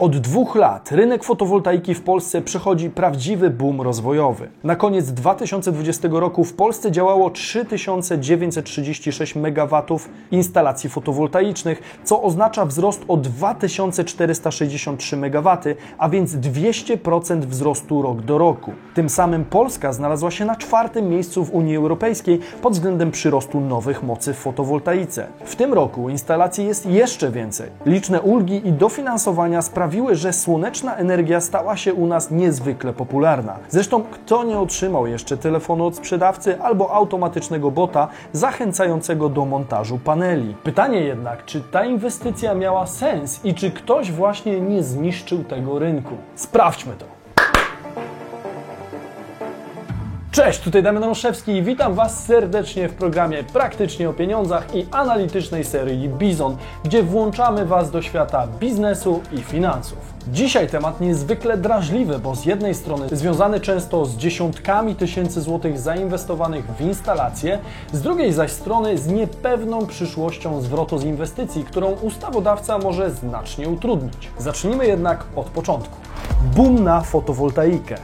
Od dwóch lat rynek fotowoltaiki w Polsce przechodzi prawdziwy boom rozwojowy. Na koniec 2020 roku w Polsce działało 3936 MW instalacji fotowoltaicznych, co oznacza wzrost o 2463 MW, a więc 200% wzrostu rok do roku. Tym samym Polska znalazła się na czwartym miejscu w Unii Europejskiej pod względem przyrostu nowych mocy w fotowoltaice. W tym roku instalacji jest jeszcze więcej. Liczne ulgi i dofinansowania sprawiają, sprawiły, że słoneczna energia stała się u nas niezwykle popularna. Zresztą kto nie otrzymał jeszcze telefonu od sprzedawcy albo automatycznego bota zachęcającego do montażu paneli? Pytanie jednak, czy ta inwestycja miała sens i czy ktoś właśnie nie zniszczył tego rynku? Sprawdźmy to. Cześć, tutaj Damian Olszewski i witam Was serdecznie w programie Praktycznie o Pieniądzach i analitycznej serii Bizon, gdzie włączamy Was do świata biznesu i finansów. Dzisiaj temat niezwykle drażliwy, bo z jednej strony związany często z dziesiątkami tysięcy złotych zainwestowanych w instalacje, z drugiej zaś strony z niepewną przyszłością zwrotu z inwestycji, którą ustawodawca może znacznie utrudnić. Zacznijmy jednak od początku. Boom na fotowoltaikę.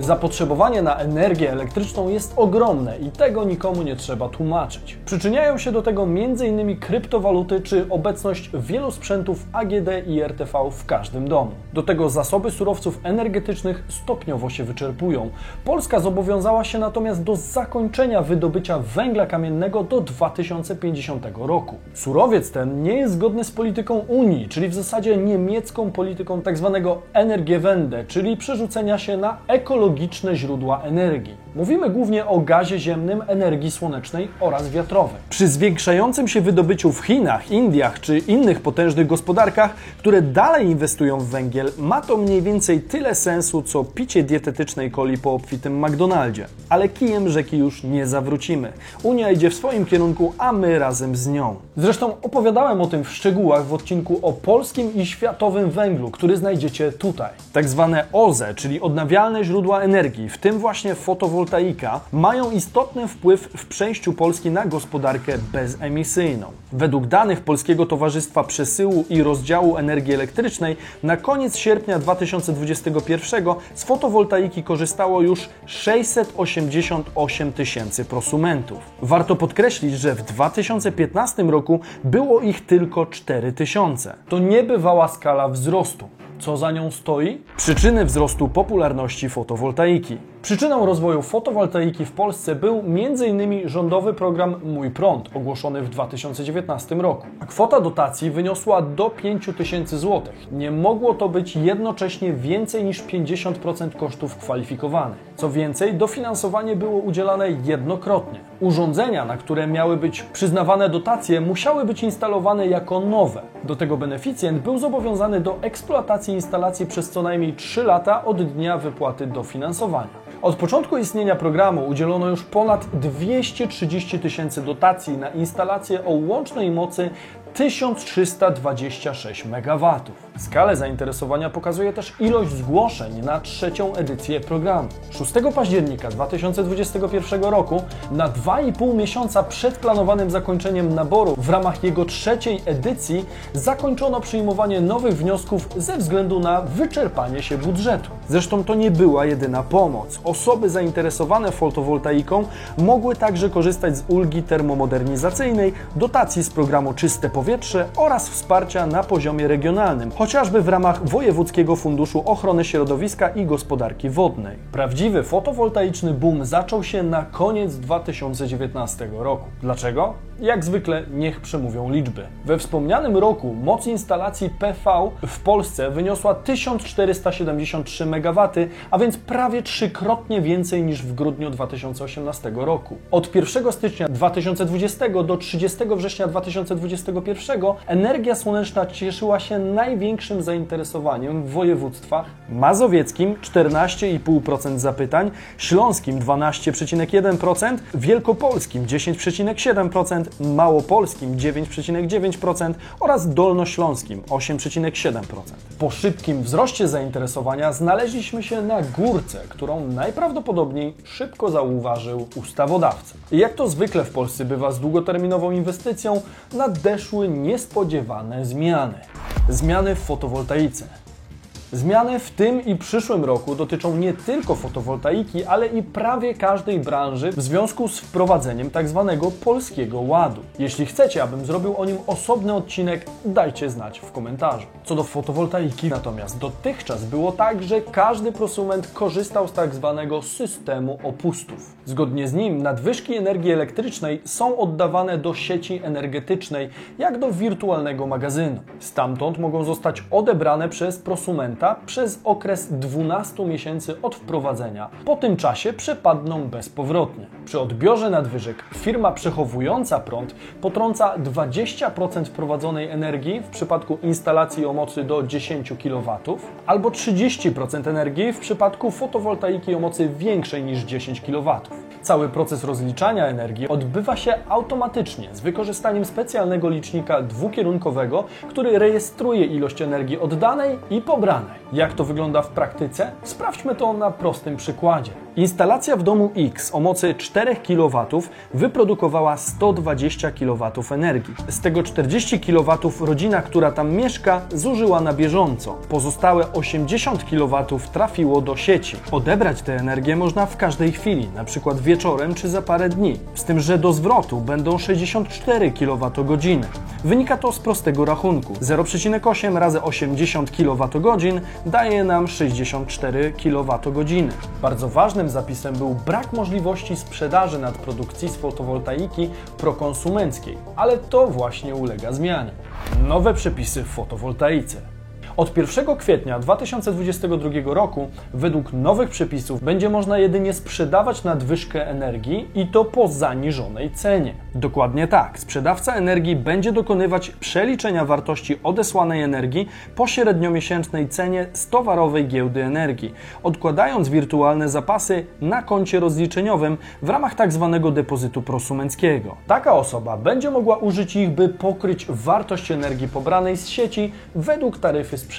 Zapotrzebowanie na energię elektryczną jest ogromne i tego nikomu nie trzeba tłumaczyć. Przyczyniają się do tego m.in. kryptowaluty czy obecność wielu sprzętów AGD i RTV w każdym domu. Do tego zasoby surowców energetycznych stopniowo się wyczerpują. Polska zobowiązała się natomiast do zakończenia wydobycia węgla kamiennego do 2050 roku. Surowiec ten nie jest zgodny z polityką Unii, czyli w zasadzie niemiecką polityką tzw. Tak Energiewende, czyli przerzucenia się na ekologiczne ekologiczne źródła energii. Mówimy głównie o gazie ziemnym, energii słonecznej oraz wiatrowej. Przy zwiększającym się wydobyciu w Chinach, Indiach czy innych potężnych gospodarkach, które dalej inwestują w węgiel, ma to mniej więcej tyle sensu, co picie dietetycznej coli po obfitym McDonaldzie. Ale kijem rzeki już nie zawrócimy. Unia idzie w swoim kierunku, a my razem z nią. Zresztą opowiadałem o tym w szczegółach w odcinku o polskim i światowym węglu, który znajdziecie tutaj. Tak zwane OZE, czyli odnawialne źródła energii, w tym właśnie fotowoltaika, mają istotny wpływ w przejściu Polski na gospodarkę bezemisyjną. Według danych Polskiego Towarzystwa Przesyłu i Rozdziału Energii Elektrycznej na koniec sierpnia 2021 z fotowoltaiki korzystało już 688 tysięcy prosumentów. Warto podkreślić, że w 2015 roku było ich tylko 4 tysiące. To niebywała skala wzrostu. Co za nią stoi? Przyczyny wzrostu popularności fotowoltaiki. Przyczyną rozwoju fotowoltaiki w Polsce był m.in. rządowy program Mój Prąd, ogłoszony w 2019 roku. Kwota dotacji wyniosła do 5 tysięcy złotych. Nie mogło to być jednocześnie więcej niż 50% kosztów kwalifikowanych. Co więcej, dofinansowanie było udzielane jednokrotnie. Urządzenia, na które miały być przyznawane dotacje, musiały być instalowane jako nowe. Do tego beneficjent był zobowiązany do eksploatacji instalacji przez co najmniej 3 lata od dnia wypłaty dofinansowania. Od początku istnienia programu udzielono już ponad 230 tysięcy dotacji na instalacje o łącznej mocy 1326 MW. Skalę zainteresowania pokazuje też ilość zgłoszeń na trzecią edycję programu. 6 października 2021 roku, na 2,5 miesiąca przed planowanym zakończeniem naboru w ramach jego trzeciej edycji, zakończono przyjmowanie nowych wniosków ze względu na wyczerpanie się budżetu. Zresztą to nie była jedyna pomoc. Osoby zainteresowane fotowoltaiką mogły także korzystać z ulgi termomodernizacyjnej, dotacji z programu Czyste Powietrze oraz wsparcia na poziomie regionalnym, chociażby w ramach Wojewódzkiego Funduszu Ochrony Środowiska i Gospodarki Wodnej. Prawdziwy fotowoltaiczny boom zaczął się na koniec 2019 roku. Dlaczego? Jak zwykle niech przemówią liczby. We wspomnianym roku moc instalacji PV w Polsce wyniosła 1473 MW, a więc prawie trzykrotnie więcej niż w grudniu 2018 roku. Od 1 stycznia 2020 do 30 września 2021 energia słoneczna cieszyła się największym zainteresowaniem w województwach mazowieckim 14,5% zapytań, śląskim 12,1%, wielkopolskim 10,7%, małopolskim 9,9% oraz dolnośląskim 8,7%. Po szybkim wzroście zainteresowania znaleźliśmy się na górce, którą najprawdopodobniej szybko zauważył ustawodawca. Jak to zwykle w Polsce bywa z długoterminową inwestycją, nadeszły niespodziewane zmiany. Zmiany w fotowoltaice. Zmiany w tym i przyszłym roku dotyczą nie tylko fotowoltaiki, ale i prawie każdej branży w związku z wprowadzeniem tzw. Tak polskiego ładu. Jeśli chcecie, abym zrobił o nim osobny odcinek, dajcie znać w komentarzu. Co do fotowoltaiki natomiast dotychczas było tak, że każdy prosument korzystał z tzw. Tak systemu opustów. Zgodnie z nim nadwyżki energii elektrycznej są oddawane do sieci energetycznej, jak do wirtualnego magazynu. Stamtąd mogą zostać odebrane przez prosumenta przez okres 12 miesięcy od wprowadzenia. Po tym czasie przepadną bezpowrotnie. Przy odbiorze nadwyżek firma przechowująca prąd potrąca 20% wprowadzonej energii w przypadku instalacji o mocy do 10 kW albo 30% energii w przypadku fotowoltaiki o mocy większej niż 10 kW. Cały proces rozliczania energii odbywa się automatycznie z wykorzystaniem specjalnego licznika dwukierunkowego, który rejestruje ilość energii oddanej i pobranej. Jak to wygląda w praktyce? Sprawdźmy to na prostym przykładzie. Instalacja w domu X o mocy 4 kW wyprodukowała 120 kW energii. Z tego 40 kW rodzina, która tam mieszka, zużyła na bieżąco. Pozostałe 80 kW trafiło do sieci. Odebrać tę energię można w każdej chwili, na przykład wieczorem czy za parę dni. Z tym, że do zwrotu będą 64 kWh. Wynika to z prostego rachunku. 0,8 razy 80 kWh daje nam 64 kWh. Bardzo ważnym zapisem był brak możliwości sprzedaży nadprodukcji z fotowoltaiki prokonsumenckiej, ale to właśnie ulega zmianie. Nowe przepisy w fotowoltaice. Od 1 kwietnia 2022 roku, według nowych przepisów, będzie można jedynie sprzedawać nadwyżkę energii i to po zaniżonej cenie. Dokładnie tak. Sprzedawca energii będzie dokonywać przeliczenia wartości odesłanej energii po średniomiesięcznej cenie z towarowej giełdy energii, odkładając wirtualne zapasy na koncie rozliczeniowym w ramach tzw. Tak depozytu prosumenckiego. Taka osoba będzie mogła użyć ich, by pokryć wartość energii pobranej z sieci według taryfy sprzedawcy.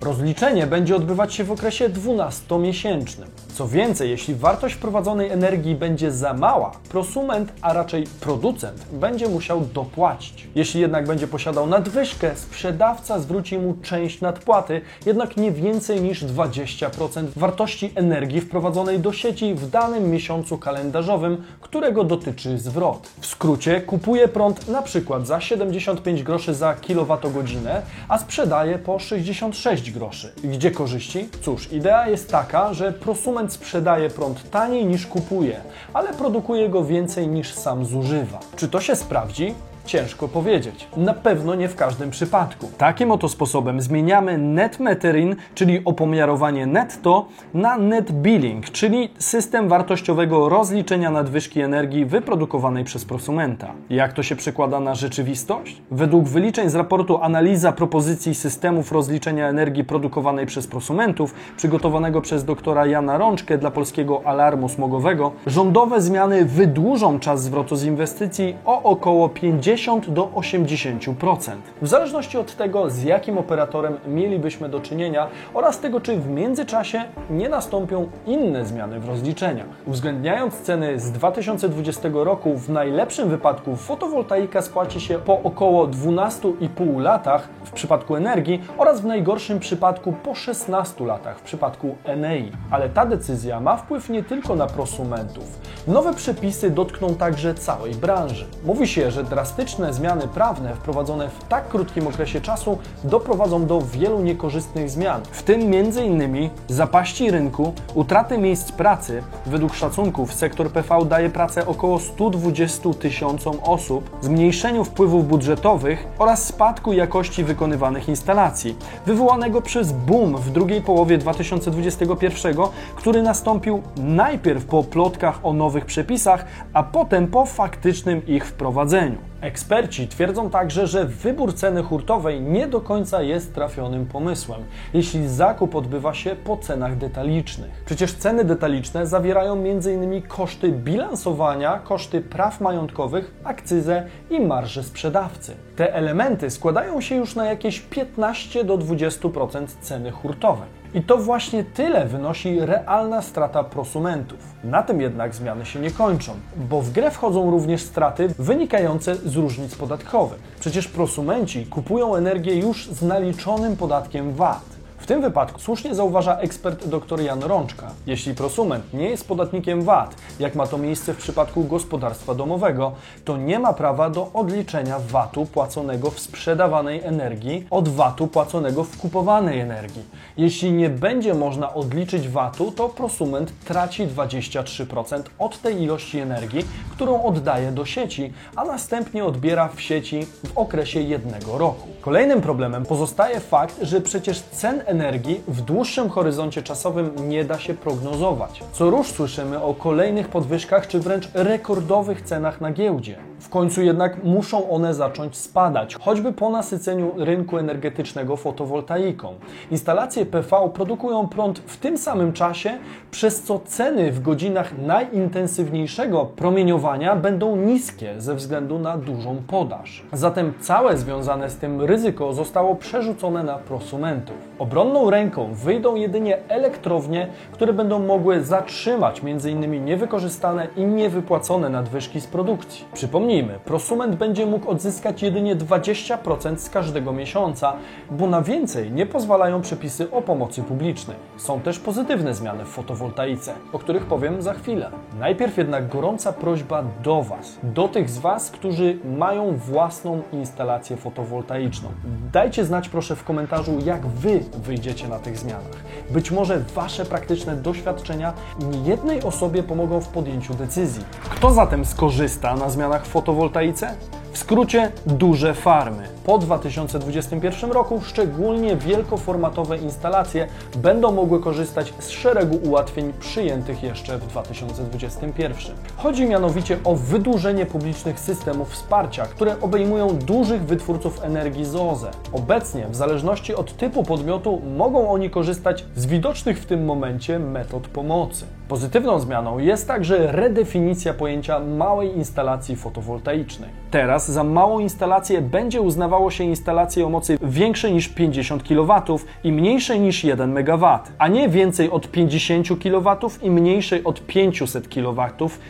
Rozliczenie będzie odbywać się w okresie 12-miesięcznym. Co więcej, jeśli wartość wprowadzonej energii będzie za mała, prosument, a raczej producent będzie musiał dopłacić. Jeśli jednak będzie posiadał nadwyżkę, sprzedawca zwróci mu część nadpłaty, jednak nie więcej niż 20% wartości energii wprowadzonej do sieci w danym miesiącu kalendarzowym, którego dotyczy zwrot. W skrócie kupuje prąd na przykład za 75 groszy za kilowatogodzinę, a sprzedaje po 66 groszy. Gdzie korzyści? Cóż, idea jest taka, że prosument sprzedaje prąd taniej niż kupuje, ale produkuje go więcej niż sam zużywa. Czy to się sprawdzi? Ciężko powiedzieć. Na pewno nie w każdym przypadku. Takim oto sposobem zmieniamy net metering, czyli opomiarowanie netto, na net billing, czyli system wartościowego rozliczenia nadwyżki energii wyprodukowanej przez prosumenta. Jak to się przekłada na rzeczywistość? Według wyliczeń z raportu Analiza propozycji systemów rozliczenia energii produkowanej przez prosumentów, przygotowanego przez doktora Jana Rączkę dla polskiego alarmu smogowego, rządowe zmiany wydłużą czas zwrotu z inwestycji o około 50 50 do 80%. W zależności od tego, z jakim operatorem mielibyśmy do czynienia oraz tego, czy w międzyczasie nie nastąpią inne zmiany w rozliczeniach. Uwzględniając ceny z 2020 roku, w najlepszym wypadku fotowoltaika spłaci się po około 12,5 latach w przypadku energii oraz w najgorszym przypadku po 16 latach w przypadku Enei. Ale ta decyzja ma wpływ nie tylko na prosumentów. Nowe przepisy dotkną także całej branży. Mówi się, że drastyczne drastyczne zmiany prawne wprowadzone w tak krótkim okresie czasu doprowadzą do wielu niekorzystnych zmian, w tym m.in. zapaści rynku, utraty miejsc pracy. Według szacunków sektor PV daje pracę około 120 tysiącom osób, zmniejszeniu wpływów budżetowych oraz spadku jakości wykonywanych instalacji, wywołanego przez boom w drugiej połowie 2021, który nastąpił najpierw po plotkach o nowych przepisach, a potem po faktycznym ich wprowadzeniu. Eksperci twierdzą także, że wybór ceny hurtowej nie do końca jest trafionym pomysłem, jeśli zakup odbywa się po cenach detalicznych. Przecież ceny detaliczne zawierają m.in. koszty bilansowania, koszty praw majątkowych, akcyzę i marże sprzedawcy. Te elementy składają się już na jakieś 15 do 20% ceny hurtowej. I to właśnie tyle wynosi realna strata prosumentów. Na tym jednak zmiany się nie kończą, bo w grę wchodzą również straty wynikające z różnic podatkowych. Przecież prosumenci kupują energię już z naliczonym podatkiem VAT. W tym wypadku słusznie zauważa ekspert dr Jan Rączka. Jeśli prosument nie jest podatnikiem VAT, jak ma to miejsce w przypadku gospodarstwa domowego, to nie ma prawa do odliczenia VAT-u płaconego w sprzedawanej energii od VAT-u płaconego w kupowanej energii. Jeśli nie będzie można odliczyć VAT-u, to prosument traci 23% od tej ilości energii, którą oddaje do sieci, a następnie odbiera w sieci w okresie jednego roku. Kolejnym problemem pozostaje fakt, że przecież cen energii w dłuższym horyzoncie czasowym nie da się prognozować. Co rusz słyszymy o kolejnych podwyżkach czy wręcz rekordowych cenach na giełdzie. W końcu jednak muszą one zacząć spadać, choćby po nasyceniu rynku energetycznego fotowoltaiką. Instalacje PV produkują prąd w tym samym czasie, przez co ceny w godzinach najintensywniejszego promieniowania będą niskie ze względu na dużą podaż. Zatem całe związane z tym ryzyko zostało przerzucone na prosumentów. Obronną ręką wyjdą jedynie elektrownie, które będą mogły zatrzymać m.in. niewykorzystane i niewypłacone nadwyżki z produkcji. Przypomnijmy, prosument będzie mógł odzyskać jedynie 20% z każdego miesiąca, bo na więcej nie pozwalają przepisy o pomocy publicznej. Są też pozytywne zmiany w fotowoltaice, o których powiem za chwilę. Najpierw jednak gorąca prośba do Was, do tych z Was, którzy mają własną instalację fotowoltaiczną. Dajcie znać proszę w komentarzu, jak Wy wyjdziecie na tych zmianach. Być może Wasze praktyczne doświadczenia niejednej osobie pomogą w podjęciu decyzji. Kto zatem skorzysta na zmianach w fotowoltaice? W skrócie duże farmy. Po 2021 roku szczególnie wielkoformatowe instalacje będą mogły korzystać z szeregu ułatwień przyjętych jeszcze w 2021. Chodzi mianowicie o wydłużenie publicznych systemów wsparcia, które obejmują dużych wytwórców energii z OZE. Obecnie, w zależności od typu podmiotu, mogą oni korzystać z widocznych w tym momencie metod pomocy. Pozytywną zmianą jest także redefinicja pojęcia małej instalacji fotowoltaicznej. Teraz za małą instalację będzie uznawało się instalację o mocy większej niż 50 kW i mniejszej niż 1 MW, a nie więcej od 50 kW i mniejszej od 500 kW,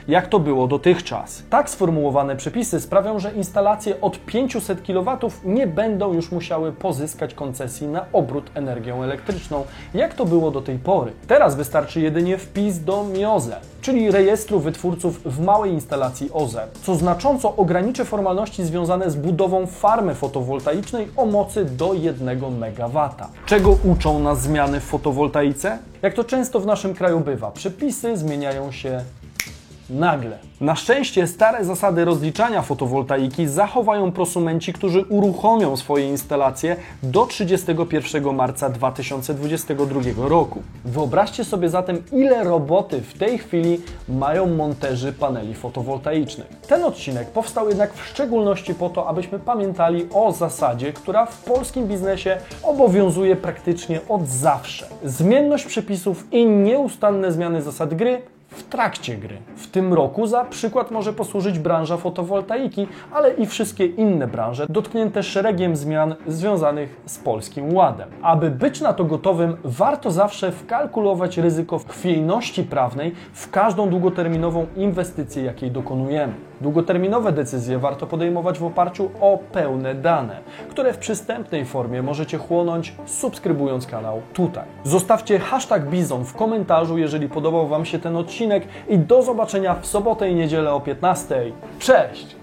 jak to było dotychczas. Tak sformułowane przepisy sprawią, że instalacje od 500 kW nie będą już musiały pozyskać koncesji na obrót energią elektryczną, jak to było do tej pory. Teraz wystarczy jedynie wpis do MIOZE, czyli rejestru wytwórców w małej instalacji OZE, co znacząco ograniczy formalności związane z budową farmy fotowoltaicznej o mocy do 1 MW. Czego uczą nas zmiany w fotowoltaice? Jak to często w naszym kraju bywa, przepisy zmieniają się nagle. Na szczęście stare zasady rozliczania fotowoltaiki zachowają prosumenci, którzy uruchomią swoje instalacje do 31 marca 2022 roku. Wyobraźcie sobie zatem, ile roboty w tej chwili mają monterzy paneli fotowoltaicznych. Ten odcinek powstał jednak w szczególności po to, abyśmy pamiętali o zasadzie, która w polskim biznesie obowiązuje praktycznie od zawsze. Zmienność przepisów i nieustanne zmiany zasad gry w trakcie gry. W tym roku za przykład może posłużyć branża fotowoltaiki, ale i wszystkie inne branże dotknięte szeregiem zmian związanych z Polskim Ładem. Aby być na to gotowym, warto zawsze wkalkulować ryzyko chwiejności prawnej w każdą długoterminową inwestycję, jakiej dokonujemy. Długoterminowe decyzje warto podejmować w oparciu o pełne dane, które w przystępnej formie możecie chłonąć subskrybując kanał tutaj. Zostawcie hashtag Bizon w komentarzu, jeżeli podobał Wam się ten odcinek i do zobaczenia w sobotę i niedzielę o 15. Cześć!